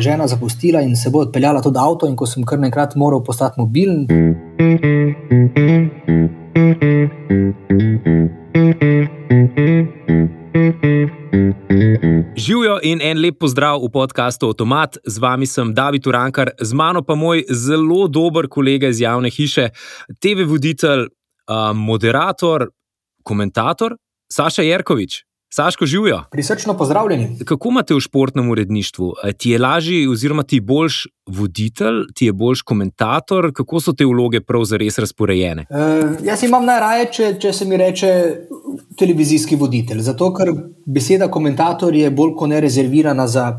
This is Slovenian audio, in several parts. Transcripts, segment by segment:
žena zapustila in se bo odpeljala tudi avto, in ko sem kar nekrat moral postati mobilen. Živijo in en lep pozdrav v podkastu Automat, z vami sem David Urankar, z mano pa moj zelo dober kolega iz javne hiše, TV voditelj, moderator, komentator Saša Jerkovič. Saško živijo. Prisrčno pozdravljeni. Kako imate v športnem uredništvu? Ti je lažji, oziroma ti boljš voditelj, ti je boljš komentator, kako so te vloge pravzaprav razporejene? Uh, jaz imam najraje, če, če se mi reče televizijski voditelj. Zato, ker beseda komentator je bolj kot ne rezervirana za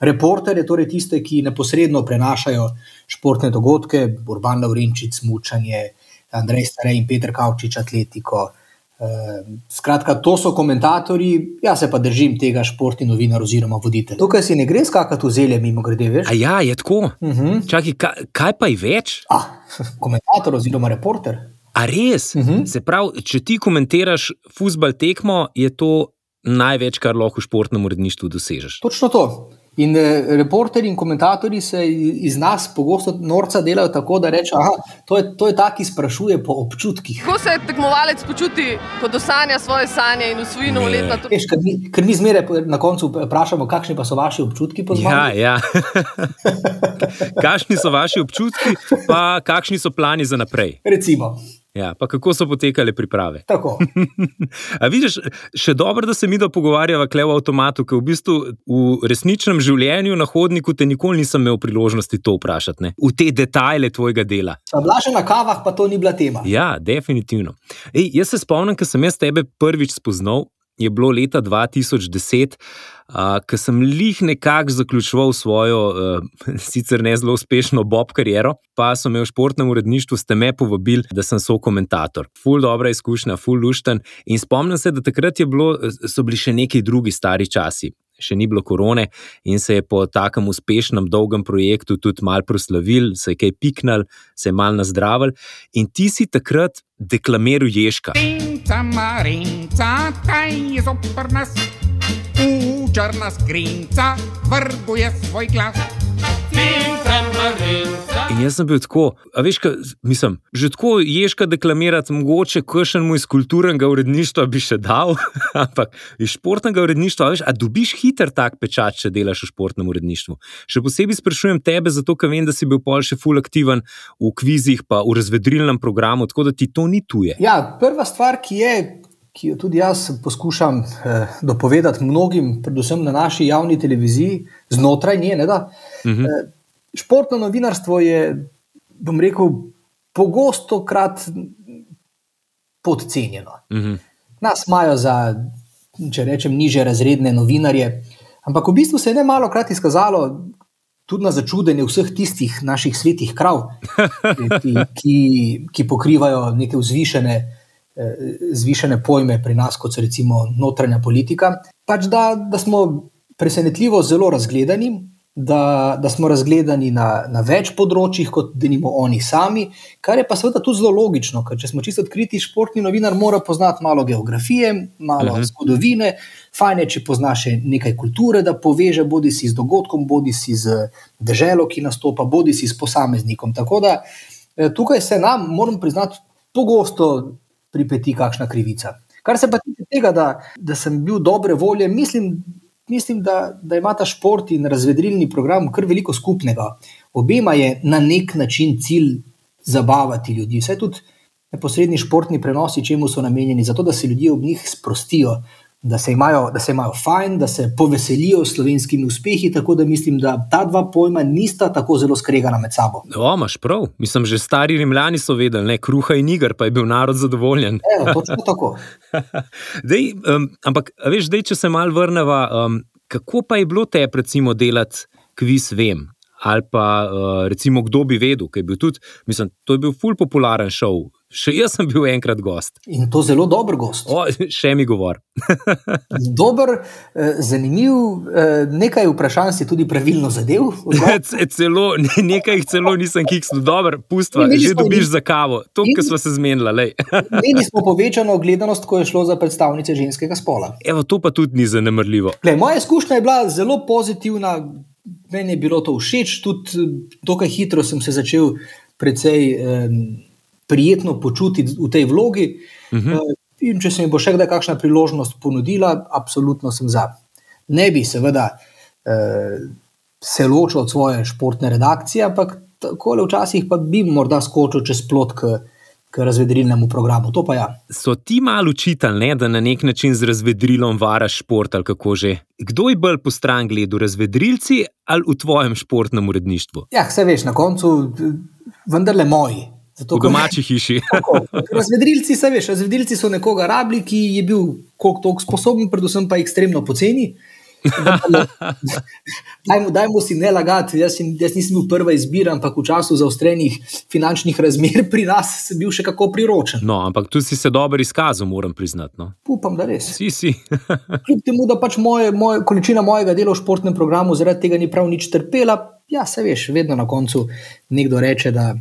reporterje, torej tiste, ki neposredno prenašajo športne dogodke, Urban Laurinčič, Mučanje, Andrej Starej in Petr Kavčič, Atletiko. Ehm, skratka, to so komentatorji, jaz se pa držim tega športni novinar oziroma voditelj. Tukaj si ne gre skakati v zelje, mimo grede, veš? A ja, je tako. Uh Mhm. -huh. Čakaj, kaj, kaj pa je več? Ah, komentator oziroma reporter. A res? Uh Mhm. -huh. Se pravi, če ti komentiraš futbal tekmo, je to največ, kar lahko v športnem uredništvu dosežeš. Točno to. In eh, reporterji in komentatorji se iz nas pogosto norca delajo tako, da rečejo, da to je, to je ta, ki sprašuje po občutkih. Kako se tekmovalec počuti, ko dosanja svoje sanje in usvoji novoletna Ne. turnaja? Veš, ker, mi, ker mi zmeraj na koncu vprašamo, kakšni pa so vaši občutki po Ja, zmagi. ja. kakšni so vaši občutki, pa kakšni so plani za naprej? Recimo, Ja, pa kako so potekale priprave? tako. A vidiš, še dobro, da se mi da pogovarjava kle v avtomatu, ker v bistvu v resničnem življenju na hodniku te nikoli nisem imel priložnosti to vprašati, ne? v te detajle tvojega dela. Bila že na kavah, pa to ni bila tema. Ja, definitivno. Ej, jaz se spomnim, ko sem jaz tebe prvič spoznal, je bilo leta 2010, uh, ko sem lih nekako zaključoval svojo, uh, sicer ne zelo uspešno Bob kariero, pa so me v športnem uredništvu ste me povabili, da sem so komentator. Ful dobra izkušnja, ful lušten. In spomnim se, da takrat bilo, so bili še neki drugi stari časi. Še ni bilo korone, in se je po takem uspešnem, dolgem projektu tudi malo proslavil, se je kaj piknil, se je malo nazdravil. In ti si takrat deklamiral Ježka. Marinca, Marinca, kaj je zoper nas? V črna skrinca vrguje svoj glas. Marinca, Marinca. In jaz sem bil tako, a veš, ka, mislim, že tako Ježka deklamirati, mogoče kakšen mu iz kulturnega uredništva bi še dal, ampak iz športnega uredništva, a veš, a dobiš hiter tak pečat, če delaš v športnem uredništvu. Še posebej sprašujem tebe, zato ker vem, da si bil pol še full aktiven v kvizih, pa v razvedrilnem programu, tako da ti to ni tuje. Ja, prva stvar, ki je, ki jo tudi jaz poskušam eh, dopovedati mnogim, predvsem na naši javni televiziji, znotraj nje, ne, da, Mhm. eh, športno novinarstvo je, bom rekel, pogosto krat podcenjeno. Mhm. Nas imajo za, če rečem, niže razredne novinarje, ampak v bistvu se je ne malo krat izkazalo. Tudi na začudenje vseh tistih naših svetih krav, ki, ki, ki pokrivajo neke vzvišene, eh, zvišene pojme pri nas, kot so recimo notranja politika, pač da, da smo presenetljivo zelo razgledani, da, da smo razgledani na, na več področjih, kot denimo oni sami, kar je pa seveda tudi zelo logično, ker če smo čisto odkriti, športni novinar mora poznati malo geografije, malo uh -huh. zgodovine, fajn je, če pozna še nekaj kulture, da poveže bodi si z dogodkom, bodi si z deželo, ki nastopa, bodi si s posameznikom. Tako da eh, tukaj se nam, moram priznati, pogosto pripeti kakšna krivica. Kar se pa tiče tega, da, da sem bil dobre volje, mislim, mislim da, da ima ta šport in razvedrilni program kar veliko skupnega. Obema je na nek način cilj zabavati ljudi. Vse tudi neposredni športni prenosi, čemu so namenjeni, zato da se ljudje ob njih sprostijo, da se imajo, da se imajo fajn, da se poveselijo s slovenskimi uspehi. Tako da mislim, da ta dva pojma nista tako zelo skregana med sabo. O, imaš prav. Mislim, že stari rimljani so vedeli, ne kruha in iger, pa je bil narod zadovoljen. Evo, točno tako. Dej, um, ampak, veš, dej, če se mal vrnemo, um, kako pa je bilo te, recimo, delati kviz Vem? Ali pa, uh, recimo, kdo bi vedel, ker je bil tudi, mislim, to je bil ful popularen šov. Še jaz sem bil enkrat gost. In to zelo dober gost. O, še mi govor. Dober, eh, zanimiv, eh, nekaj vprašanj si tudi pravilno zadev. celo, ne- nekaj jih celo nisem kiksnil, dobro, pustva, Imeli že dobiš in- za kavo, to, kar smo se zmenili. Imeli smo povečano gledanost, ko je šlo za predstavnice ženskega spola. Evo, to pa tudi ni zanemrljivo. Gle, moja izkušnja je bila zelo pozitivna, meni je bilo to všeč, tudi dokaj hitro sem se začel precej um, prijetno počutiti v tej vlogi. Uh -huh. uh, in če se mi bo še kdaj kakšna priložnost ponudila, absolutno sem za. Ne bi seveda uh, se ločil od svoje športne redakcije, ampak tako le včasih pa bi morda skočil čez plot. K, k razvedrilnemu programu. Ja. So ti malo učitelj, da na nek način z razvedrilom varaš šport ali kako že? Kdo je bolj po stran gledal, razvedrilci ali v tvojem športnem uredništvu? Ja, vse veš, na koncu vendarle moji. Zato, v domači hiši. razvedrilci, se veš, razvedrilci so nekoga rabili, ki je bil koliko toliko sposoben, predvsem pa ekstremno poceni. dajmo, dajmo si ne lagati, jaz, jaz nisem bil prva izbira, ampak v času zaostrenih finančnih razmer pri nas sem bil še kako priročen. No, ampak tu si se dobro izkazal, moram priznati. No. Upam, da res. Si, si. Kljub temu, da pač moje, moje, količina mojega dela v športnem programu zaradi tega ni prav nič trpela, ja, se veš, vedno na koncu nekdo reče, da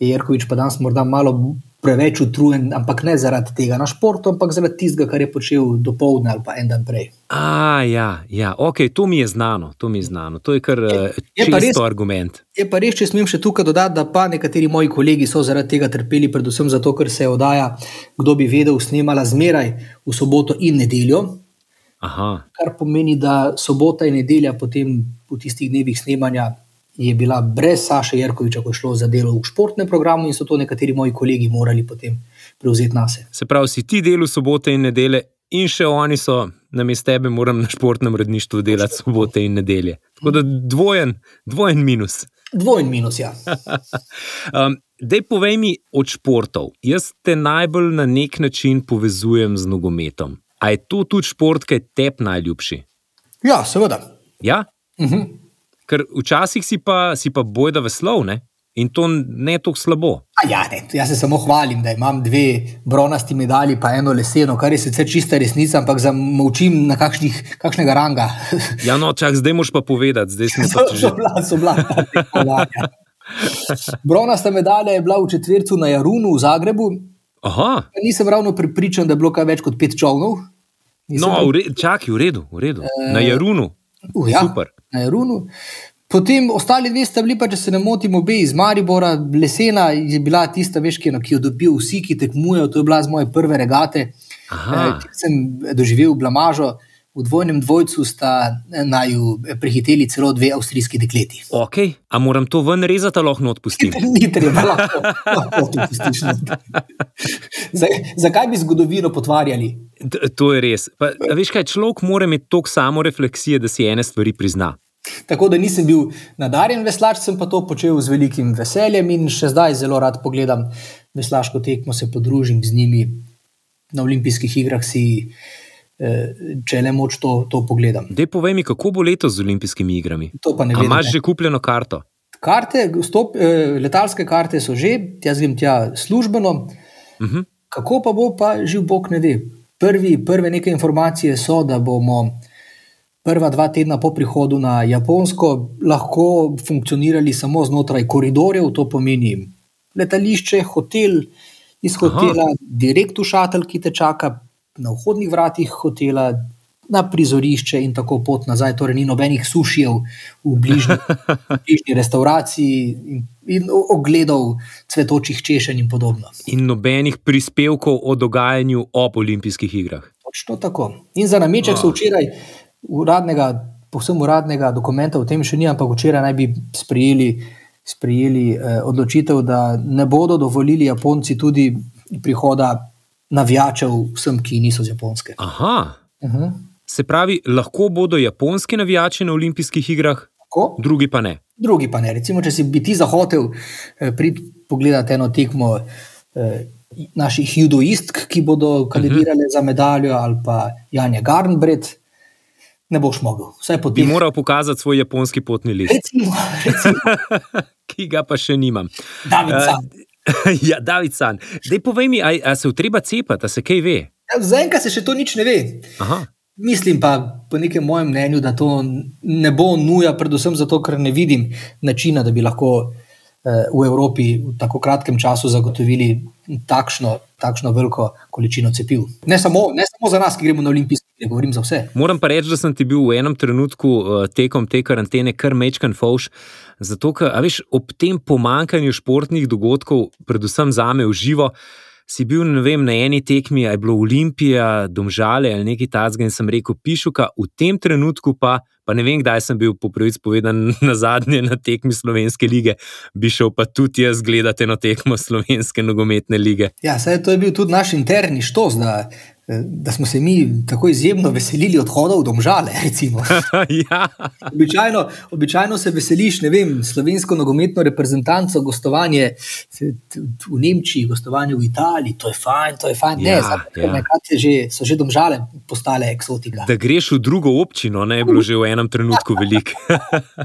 je Jerkovič pa danes morda malo preveč utrujen, ampak ne zaradi tega na športu, ampak zaradi tistega, kar je počel do povdne ali pa en dan prej. A, ja, ja, ok, to mi je znano, to mi je znano, to je kar je, eh, je res, argument. Je pa res, če smem še tukaj dodati, da pa nekateri moji kolegi so zaradi tega trpeli, predvsem zato, ker se je oddaja, kdo bi vedel, snemala zmeraj v soboto in nedeljo. Aha. Kar pomeni, da sobota in nedelja potem v tistih dnevih snemanja je bila brez Saša Jerkoviča, ko je šlo za delo v športnem programu in so to nekateri moji kolegi morali potem prevzeti na sebe. Se pravi, si ti delo sobote in nedelje, in še oni so na mestu tebe, moram na športnem uredništvu delati sobote in nedelje. Tako da dvojen, dvojen minus. Dvojen minus, ja. um, Dej povej mi od športov. Jaz te najbolj na nek način povezujem z nogometom. A je to tudi šport, ki je tebi najljubši? Ja, seveda. Ja? Uh mhm. -huh. Ker včasih si pa, si pa bojda veslov ne? in to ne tako slabo. Ja, ne, jaz se samo hvalim, da imam dve bronasti medalji, pa eno leseno, kar je sicer čista resnica, ampak zamolčim na kakšnih, kakšnega ranga. ja, no, čak, zdaj moš pa povedati, zdaj smo se že odvijali. Bronasta medalja je bila v četvrtu na Jarunu v Zagrebu. Aha. Nisem ravno pripričan, da je bilo kaj več kot pet čovnov. No, čakaj, v redu, v redu. Na eh, Jarunu. Uh, ja. Super na Jarunu. Potem ostali dve sta bili, pa, če se ne motim, obe iz Maribora, lesena je bila tista, veš, ki, no, ki jo dobijo vsi, ki tekmujejo. To je bila z moje prve regate. Eh, sem doživel blamažo. V dvojnem dvojcu sta eh, naju prehiteli celo dve avstrijski dekleti. Ok, a moram to ven rezati, lahko odpustim? Ni treba, lahko, lahko odpustiš. Zakaj bi zgodovino potvarjali? To je res. Pa, veš kaj, človek mora imeti toliko samo refleksije, da si ene stvari prizna. Tako da nisem bil nadarjen veslač, sem pa to počel z velikim veseljem in še zdaj zelo rad pogledam veslaško tekmo, se podružim z njimi na olimpijskih igrah. Si, eh, Če le moč to, to pogledam. Dej, povej mi, kako bo letos z olimpijskimi igrami? Imaš že kupljeno karto? Karte, stop, eh, letalske karte so že, jaz grem tja službeno. Uh mhm. -huh. Kako pa bo, pa živ Bog ne ve. Prvi, prve neke informacije so, da bomo prva dva tedna po prihodu na Japonsko lahko funkcionirali samo znotraj koridorjev, to pomeni letališče, hotel, iz hotela, Aha. direkt v šatel, ki te čaka na vhodnih vratih hotela. Na prizorišče in tako pot nazaj, torej ni nobenih sušijev v bližnji, bližnji restauraciji, in, in ogledov cvetočih češenj in podobno. In nobenih prispevkov o dogajanju ob olimpijskih igrah. Točno tako. In za nameček so včeraj uradnega, povsem uradnega dokumenta o tem še ni, ampak včeraj naj bi sprijeli, sprijeli eh, odločitev, da ne bodo dovolili Japonci tudi prihoda navijačev vsem, ki niso z Japonske. Aha. Uh -huh. Se pravi, lahko bodo japonski navijači na olimpijskih igrah, Tako? drugi pa ne. Drugi pa ne. Recimo, če si bi ti zahotel eh, priti pogledati eno tekmo. Eh, Naših judoistk, ki bodo kandidirali uh -huh. za medaljo, ali pa Janja Garnbret, ne boš mogel. Bi moral pokazati svoj japonski potni list. Recimo, recimo. ki ga pa še nimam. David San. Uh, ja, David San. Dej, povej mi, ali se treba cepati, da se kaj ve? Ja, Zaenkrat se še to nič ne ve. Aha. Mislim pa, po nekem mojem mnenju, da to ne bo nuja, predvsem zato, ker ne vidim načina, da bi lahko eh, v Evropi v tako kratkem času zagotovili takšno, takšno veliko količino cepiv. Ne samo, ne samo za nas, ki gremo na olimpijske igre, govorim za vse. Moram pa reči, da sem ti bil v enem trenutku uh, tekom te karantene kar mečkan fauš. Zato, ker veš, ob tem pomankanju športnih dogodkov, predvsem za me v živo, si bil vem, na eni tekmi, aj bilo Olimpija, Domžale ali nekaj takega, in sem rekel, pišuka, v tem trenutku pa, pa ne vem, kdaj sem bil po prvič povedan na zadnje na tekmi Slovenske lige, bi šel pa tudi jaz gledati na tekmo Slovenske nogometne lige. Ja, saj to je bil tudi naš interni štos. Da... Da smo se mi tako izjemno veselili odhoda v domžale. ja. običajno, običajno se veseliš, ne vem, slovensko nogometno reprezentanco, gostovanje v Nemčiji, gostovanje v Italiji, to je fajn, to je fajn. Ja, ne, zato, ja. že, so že domžale postale eksotika. Da greš v drugo občino, ne je bilo že v enem trenutku veliko.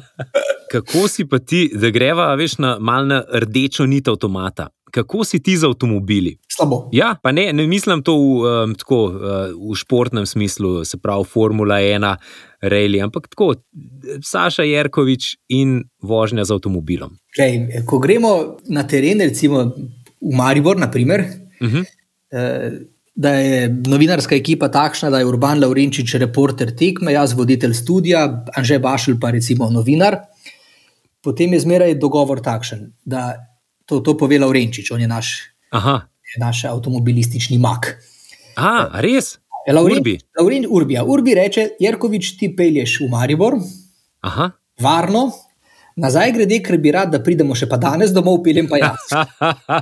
Kako si pa ti, da greva, veš, na malce rdečo nit avtomata? Kako si ti z avtomobili? Slabo. Ja, pa ne, ne mislim to v, um, tako, uh, v športnem smislu, se pravi Formula 1, Rejli, ampak tako, Saša Jerkovič in vožnja z avtomobilom. Kaj, ko gremo na teren, recimo v Maribor, naprimer, uh mhm. -huh. eh, da je novinarska ekipa takšna, da je Urban Laurenčič reporter tekme, jaz voditelj studia, Anže Bašel pa recimo novinar. Potem je zmeraj dogovor takšen, da To, to pove Laurenčič, on je naš, naš avtomobilistični mak. A, res? Je, Lauren, Urbi. Lauren, Urbi, ja. Urbi reče: Jerkovič, ti pelješ v Maribor, Aha. varno, nazaj grede, ker bi rad, da pridemo še pa danes domov, peljem pa jaz.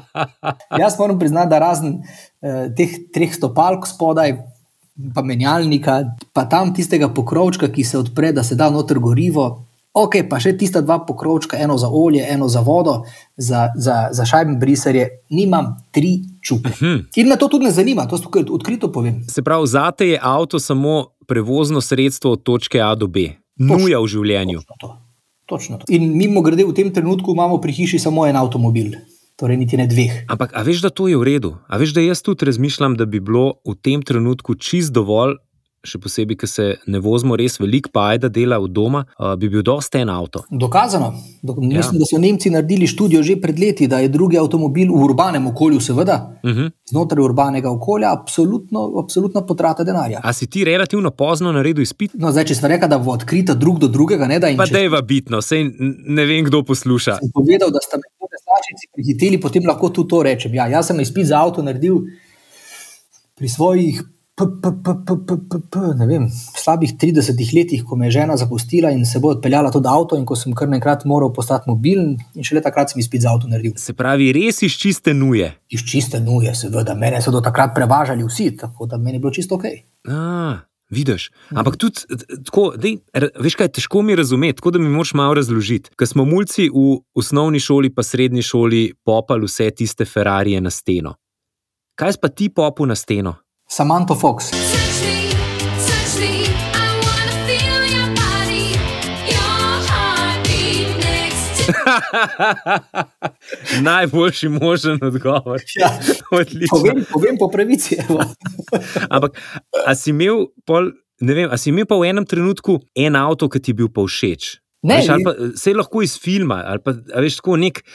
jaz moram priznati, da razen eh, teh treh stopalk spodaj, pa menjalnika, pa tam tistega pokrovčka, ki se odpre, da se da noter gorivo. Ok, pa še tista dva pokrovčka, eno za olje, eno za vodo, za, za, za šajben briserje, nimam tri čupe. Uh mhm. -huh. In me to tudi ne zanima, to tukaj odkrito povem. Se pravi, zate je avto samo prevozno sredstvo od točke A do B, nuja v življenju. Točno to. Točno to. In mimo grede, v tem trenutku imamo pri hiši samo en avtomobil. Torej, niti ne dveh. Ampak, a veš, da to je v redu? A veš, da jaz tudi razmišljam, da bi bilo v tem trenutku čist dovolj, še posebej, ker se ne vozimo res veliko, pa je da dela v doma, bi bil dosta en avto. Dokazano. Dok ja. Mislim, da so Nemci naredili študijo že pred leti, da je drugi avtomobil v urbanem okolju, seveda, uh mhm. -huh. znotraj urbanega okolja, absolutno, absolutno potrata denarja. A si ti relativno pozno naredil izpit? No, zdaj, če smo rekli, da bo odkrita drug do drugega, ne da jim. Pa če... dejva bitno, sej ne vem, kdo posluša. Sem povedal, da sta me tudi staršici prihiteli, potem lahko tudi to rečem. Ja, jaz sem izpit za avto naredil pri svojih ne vem, slabih 30 letih, ko me je žena zapustila in se bo odpeljala tudi avto, in ko sem kar nekrat moral postati mobilen, in šele takrat sem izpit za avto naredil. Se pravi, res iz čiste nuje. Iz čiste nuje, seveda. Mene so do takrat prevažali vsi, tako da meni je bilo čisto ok. A. Vidiš, ampak tudi tako, dej, veš, kaj težko mi razumeti, tako da mi moš malo razložiti. Ker smo mulci v osnovni šoli, pa srednji šoli, popali vse tiste Ferrari na steno. Kaj pa ti popu na steno? Samantha Fox. Najboljši možen odgovor. Ja, povem, povem po pravici. Ampak, a si imel, pol, vem, a si imel pa v enem trenutku en avto, ki ti je bil pa všeč? Ne, veš, pa, se lahko iz filma, ali pa veš, tako nek,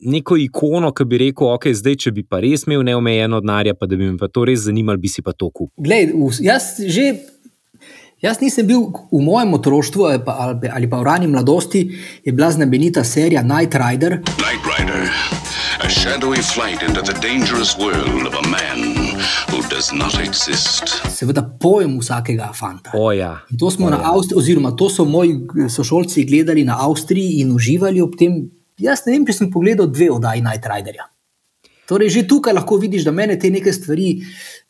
neko ikono, ki bi rekel, ok, zdaj, če bi pa res imel neomejeno denarja, pa da bi me pa to res zanimalo, bi si pa to kupil. Glej, jaz že. Jaz nisem bil v mojem otroštvu ali pa, ali pa v rani mladosti, je bila znamenita serija Night Rider. Night Rider, a shadowy flight into the dangerous world of a man who does not exist. Seveda, pojem vsakega fanta. Oh, ja. To smo na ja. Avstriji, oziroma to so moji sošolci gledali na Avstriji in uživali ob tem Jaz ne vem, če sem pogledal dve oddaji Night Riderja. Torej, že tukaj lahko vidiš, da me te neke stvari,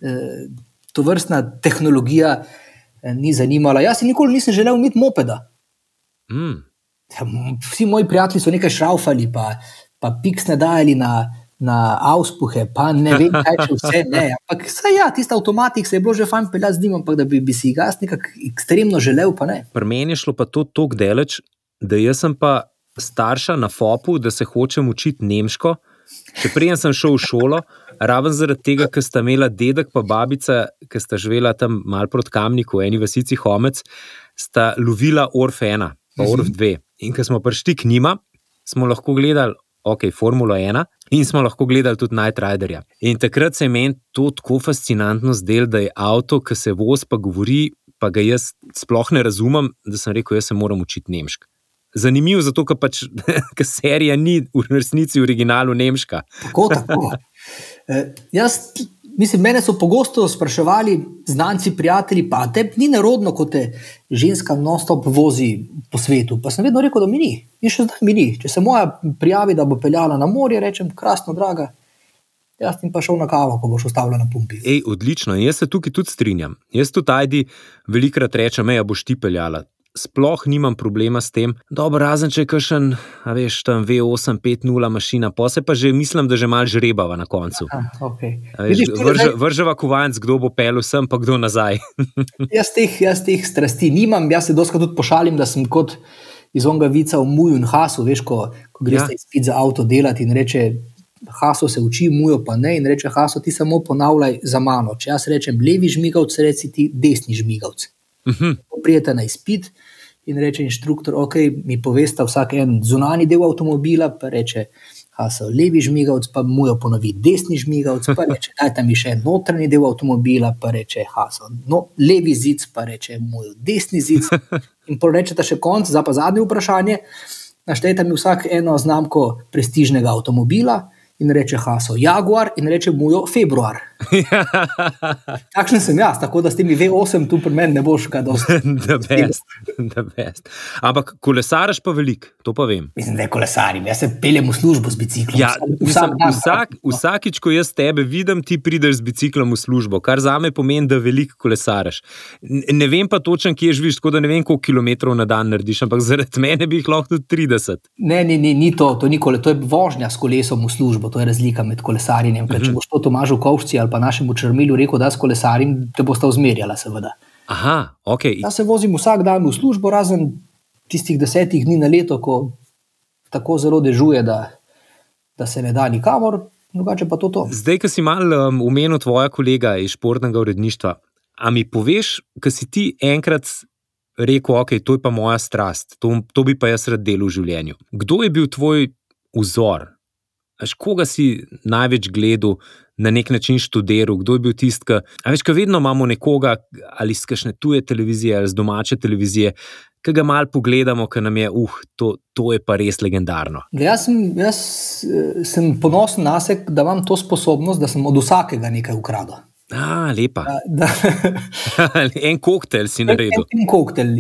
eh, to vrstna tehnologija, eh, ni zanimala. Jaz si nikoli nisem želel imeti mopeda. Mm. Vsi moji prijatelji so nekaj šraufali, pa, pa piksne dajali na, na auspuhe, pa ne vem, kaj če vse ne. Ampak, saj ja, tisti avtomatik se je bilo že fajn peljati z njim, ampak da bi, bi si ga nekako ekstremno želel, pa ne. Pri meni je šlo pa to tako daleč, da jaz sem pa starša na FOP-u, da se hočem učiti nemško. Če prej sem šel v šolo, raven zaradi tega, ker sta imela dedek in babica, ki sta živela tam malo proti Kamniku, eni vasici Homec, sta lovila Orf 1, pa Orf 2. In ko smo prišli k njima, smo lahko gledali ok, Formula 1 in smo lahko gledali tudi Night Riderja. In takrat se je meni to tako fascinantno zdelo, da je avto, ki se voz pa govori, pa ga jaz sploh ne razumem, da sem rekel, jaz se moram učiti nemško. Zanimivo, zato ker pač ker serija ni v resnici v originalu nemška. Tako, tako. E, jaz, mislim, mene so pogosto spraševali znanci, prijatelji, pa te ni nerodno, kot te ženska non-stop vozi po svetu. Pa sem vedno rekel, da mi ni, in še zdaj mi ni. Če se moja prijavi, da bo peljala na morje, rečem, krasno, draga. Jaz ti pa šel na kavo, ko boš ostala na pumpi. Ej, odlično, in jaz se tukaj tudi strinjam. Jaz tudi tajdi velikrat rečem, da boš ti peljala. Sploh nimam problema s tem, dobro, razen če je kakšen, a veš, tam V850 mašina, pa se pa že mislim, da že mal žrebava na koncu. Aha, okay. Veš, Vidiš, vrže, zdaj- vrževa kovanc, kdo bo pel sem, pa kdo nazaj. Jaz teh, jaz teh strasti nimam, jaz se doskrat tudi pošalim, da sem kot iz onega vica v Muju in Hasu, veš, ko, ko greš Ja. izpit za avto delati in reče. Haso se uči, mujo pa ne, in reče: Haso, ti samo ponavljaj za mano. Če jaz rečem levi žmigavc, reci ti desni žmigavc. Mhm. Prijete na izpit in reče inštruktor: Ok, mi povesta vsak en zunani del avtomobila, pa reče: Haso, levi žmigavc, pa mujo ponovi desni žmigavc, pa reče: Dajte mi še en notranji del avtomobila, pa reče: Haso, no, levi zid, pa reče: Mujo desni zid. In pol rečete še konc, zdaj pa zadnje vprašanje. Naštejte mi vsak eno znamko prestižnega avtomobila. In reče Haso, Jaguar, in reče Mujo, februar. Takšen sem jaz, tako da s temi V8 tu pri meni ne boš kaj dosti. Da best, da best. Ampak kolesaraš pa velik, to pa vem. Mislim, da je kolesarim, jaz se peljem v službo z biciklom. Ja, Vsak- dan. vsak, vsakič, ko jaz tebe vidim, ti prideš z biciklom v službo, kar za me pomeni, da veliko kolesaraš. Ne vem pa točno, kje živiš, tako da ne vem, koliko kilometrov na dan narediš, ampak zaradi mene bi jih lahko tudi 30. Ne, ne, ne, ni to, to, ni kole, to je vožnja s kolesom v službo, to je razlika med kolesarjenjem. Ker, če boš to Tomažu Kovšci ali pa našemu črmilu rekel, da s kolesarim, te boste uzmerjala, seveda. Aha, ok. Jaz se vozim vsak dan v službo, razen tistih desetih dni na leto, ko tako zelo dežuje, da, da se ne da nikamor, drugače pa to to. Zdaj, ki si mal um, umenil tvoja kolega iz športnega uredništva, a mi poveš, ki si ti enkrat rekel, ok, to je pa moja strast, to, to bi pa jaz rad delal v življenju. Kdo je bil tvoj vzor? Až koga si največ gledal, na nek način študiral, kdo je bil tisti, ki. Veš, kaj vedno imamo nekoga ali z kakšne tuje televizije ali z domače televizije, ki ga mal pogledamo, ki nam je, uh, to, to je pa res legendarno. Glej, Jaz sem, jaz eh, sem ponosen na sebe, da imam to sposobnost, da sem od vsakega nekaj ukradel. A, lepa. Da, en koktejl si naredil. En, en koktejl.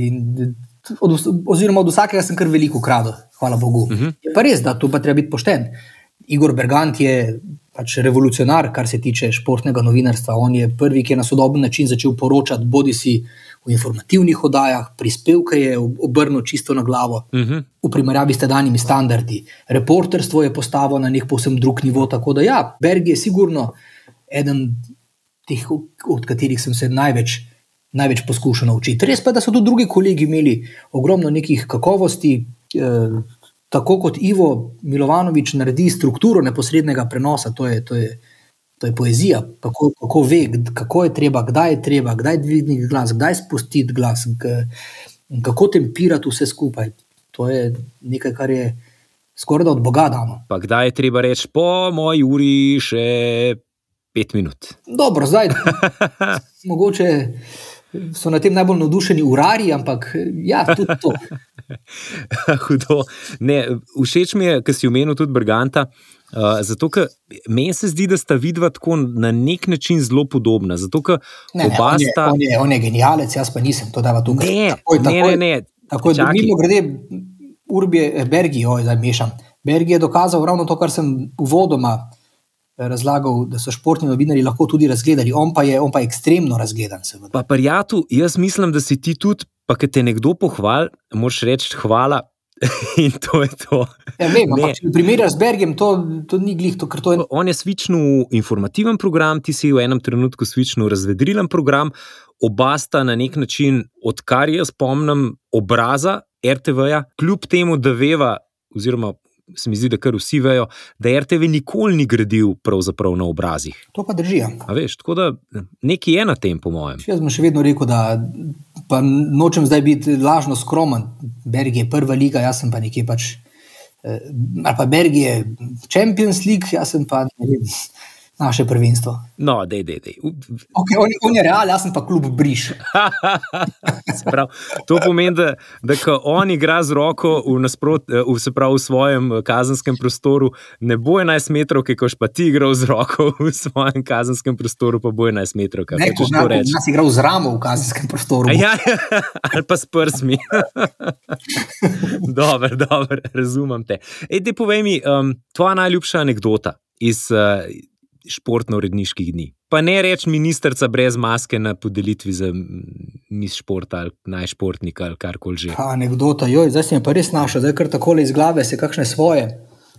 Od, oziroma, od vsakega sem kar veliko ukradel, hvala Bogu. Uh Mhm. -huh. Je pa res, da tu pa treba biti pošten. Igor Bergant je pač revolucionar, kar se tiče športnega novinarstva. On je prvi, ki je na sodoben način začel poročati, bodi si v informativnih oddajah, prispevke je ob- obrnil čisto na glavo. Uh -huh. v primerjavi s tedanjimi standardi. Reporterstvo je postavilo na nek povsem drug nivo. Tako da, ja, Berg je sigurno eden teh, od katerih sem se največ, največ poskušal naučiti. Res pa je, da so tudi drugi kolegi imeli ogromno nekih kakovosti. Eh, tako kot Ivo Milovanovič naredi strukturo neposrednega prenosa, to je, to je, to je poezija, kako, kako ve, kako je treba, kdaj je treba, kdaj dvigniti glas, kdaj spustiti glas, kako tempirati vse skupaj. To je nekaj, kar je skoraj da od Boga dano. Pa kdaj je treba reči, po moji uri še pet minut. Dobro, zdaj mogoče so na tem najbolj navdušeni urari, ampak ja, tudi to. Hudo. Ne, všeč mi je, ker si omenil tudi Brganta. Uh, zato, ker meni se zdi, da sta vidva tako na nek način zelo podobna. Zato, ker Ne, ne, oba on, je, sta. on, je, on je genialec, jaz pa nisem, to dava tukaj. Ne, takoj, ne, takoj, ne, ne. Takoj, Čakaj. mimo grede, Urbije, Bergi, oj, zdaj mešam. Bergi je dokazal ravno to, kar sem uvodoma eh, razlagal, da so športni novinari lahko tudi razgledali. On pa je, on pa je ekstremno razgledan, seveda. Pa, prijatu, jaz mislim, da si ti tudi, pa če te nekdo pohvali, moraš reči hvala. In to je to. Ja, vem, ampak če primerjaš z Bergem, to, to ni glih, to, to je On je svičnil informativen program, ti si v enem trenutku svičnil razvedrilen program, oba sta na nek način, odkar jaz spomnim obraza RTV-ja, kljub temu, da veva, oziroma se mi zdi, da kar vsi vejo, da RTV nikoli ni gradil pravzaprav na obrazih. To pa drži. ja. A veš, tako da nekaj je na tem, po mojem. Jaz bom še vedno rekel, da pa nočem zdaj biti lažno skromen. Berg je prva liga, jaz sem pa nekje pač eh, ali pa Belgije, Champions League, jaz sem pa ne vem, naše prvenstvo. No, dej, dej, dej. Okay, on, on je real, jaz sem pa klub Briš. Se pravi, to pomeni, da, da ko on igra z roko v, nasprot, eh, v, se pravi, v svojem eh, kazenskem prostoru, ne bo 11 metrov, koš pa ti igral z roko v svojem kazenskem prostoru, pa bo 11 metrov. Ne, ko to reči? nas igral z ramo v kazenskem prostoru. A Ja, ali pa s prsmi. dobro, dobro, razumem te. Ej, dej, povej mi, um, tvoja najljubša anekdota iz uh, športno-uredniških dni. Pa ne reči ministrica brez maske na podelitvi za mis športa ali najšportnika ali karkoli že. Anekdota, joj, zdaj si me pa res našel, zdaj kar takole iz glave se kakšne svoje,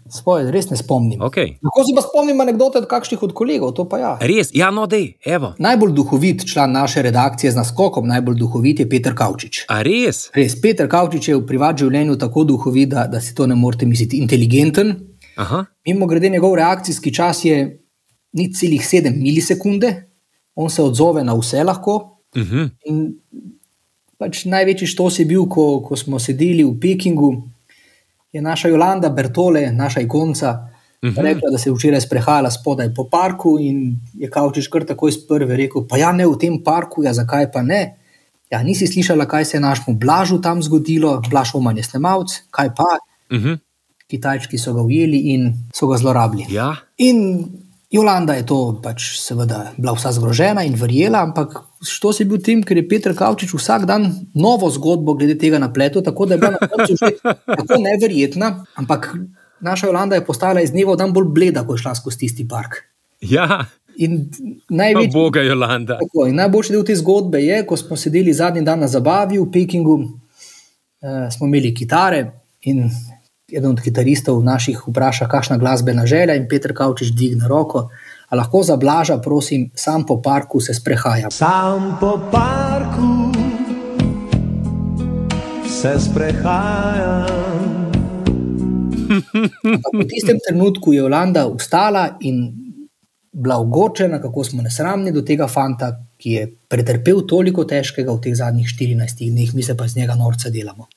svoje res ne spomnim. Okay. Lahko si pa spomnim anekdote od kakšnih od kolegov, to pa ja. Res, ja, no, dej, evo. Najbolj duhovit član naše redakcije z naskokom, najbolj duhovit je Peter Kavčič. A res? Res, Peter Kavčič je v privat življenju tako duhovit, da, da si to ne morete misliti. Inteligenten, Aha, mimo grede, njegov reakcijski čas je ni celih 7 milisekunde, on se odzove na vse lahko. uh -huh. In pač največji štos je bil, ko, ko smo sedeli v Pekingu, je naša Jolanda Bertole, naša ikonca, uh -huh. rekla, da se je včeraj sprehajala spodaj po parku in je Kavčič kar takoj iz prve rekel: Pa ja, ne v tem parku, ja, zakaj pa ne? Ja, nisi slišala, kaj se je našemu Blažu tam zgodilo, Blaž Oman je snemalc, kaj pa. Uh -huh. Kitajčki so ga ujeli in so ga zlorabili. Ja, In Jolanda je to pač seveda bila vsa zgrožena in verjela, ampak što je bil tem, ker je Petr Kavčič vsak dan novo zgodbo glede tega napletel, tako da je bila na koncu že tako neverjetna, ampak naša Jolanda je postala iz dneva v dan bolj bleda, ko je šla skozi tisti park. ja. In največji, Boga, Jolanda. tako, in najboljši del te zgodbe je, ko smo sedeli zadnji dan na zabavi v Pekingu, eh, smo imeli kitare in eden od kitaristov naših vpraša, kakšna glasbena želja, in Petr Kavčič dvigne roko. A lahko za blaža, prosim, sam po parku se sprehajam. Sam po parku se sprehajam. V tistem trenutku je Jolanda vstala in bila ogorčena, kako smo nesramni do tega fanta, ki je pretrpel toliko težkega v teh zadnjih 14 dneh, mi se pa z njega norca delamo.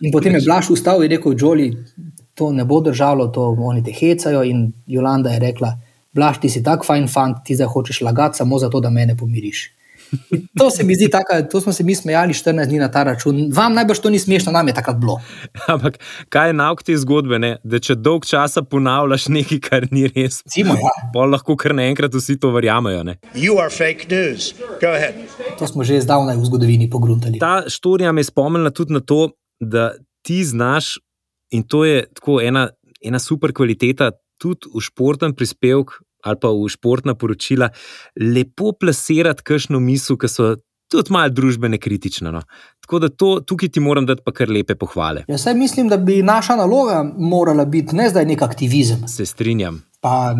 In potem je Blaž vstal in rekel: Joli, to ne bo držalo, to oni te hecajo. In Jolanda je rekla: Blaž, ti si tak fajn fant, ti zdaj hočeš lagati samo zato, da mene pomiriš. In to se mi zdi, taka, to smo se mi smejali 14 dni na ta račun. Vam najbrž to ni smešno, nam je takrat bilo. Ampak kaj je nauk te zgodbe, ne? da če dolg časa ponavljaš nekaj, kar ni res, Recimo, ja. pa lahko kar naenkrat vsi to verjamejo. Ne? You are fake news. Go ahead. To smo že zdavnaj v zgodovini pogruntali. Ta štorija me je spomnila tudi na to, da ti znaš, in to je tako ena, ena super kvaliteta, tudi v športnem prispevku ali pa v športna poročila, lepo plasirati kakšno misel, ki so tudi malo družbene kritične. No. Tako da to, tukaj ti moram dati pa kar lepe pohvale. Jaz mislim, da bi naša naloga morala biti ne zdaj nek aktivizem, Se strinjam. pa,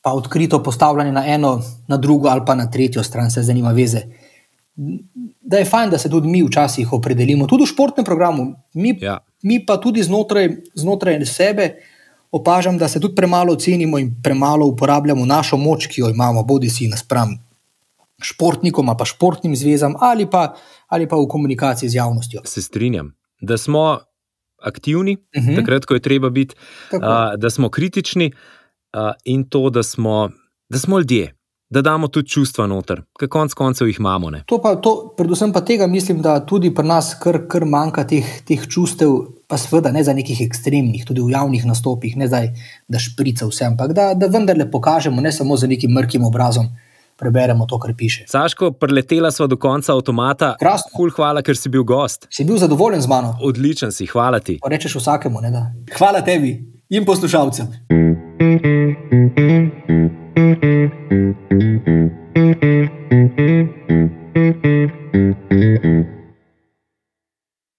pa odkrito postavljanje na eno, na drugo ali pa na tretjo stran, se zanima veze. Da je fajn, da se tudi mi včasih opredelimo, tudi v športnem programu. Mi, Ja. mi pa tudi znotraj, znotraj sebe opažam, da se tudi premalo cenimo in premalo uporabljamo našo moč, ki jo imamo, bodi si naspram športnikom, ali pa športnim zvezam, ali pa, ali pa v komunikaciji z javnostjo. Se strinjam, da smo aktivni, uh Mhm. -huh. takrat, ko je treba biti, Tako. uh, da smo kritični uh, in to, da smo, da smo ljudje, da damo tudi čustva noter, ker konec koncev jih imamo. Ne? To pa, to, predvsem pa tega mislim, da tudi pri nas kar, kar manjka teh, teh čustev, pa seveda ne za nekih ekstremnih, tudi v javnih nastopih, ne zdaj, da šprica vse, ampak da, da vendarle pokažemo, ne samo z nekim mrkim obrazom, preberemo to, kar piše. Saško, preletela sva do konca avtomata. Krasno. Ful, hvala, ker si bil gost. Si bil zadovoljen z mano? Odličen si, hvala ti. Pa rečeš vsakemu, ne da. Hvala tebi in poslušalcem. You.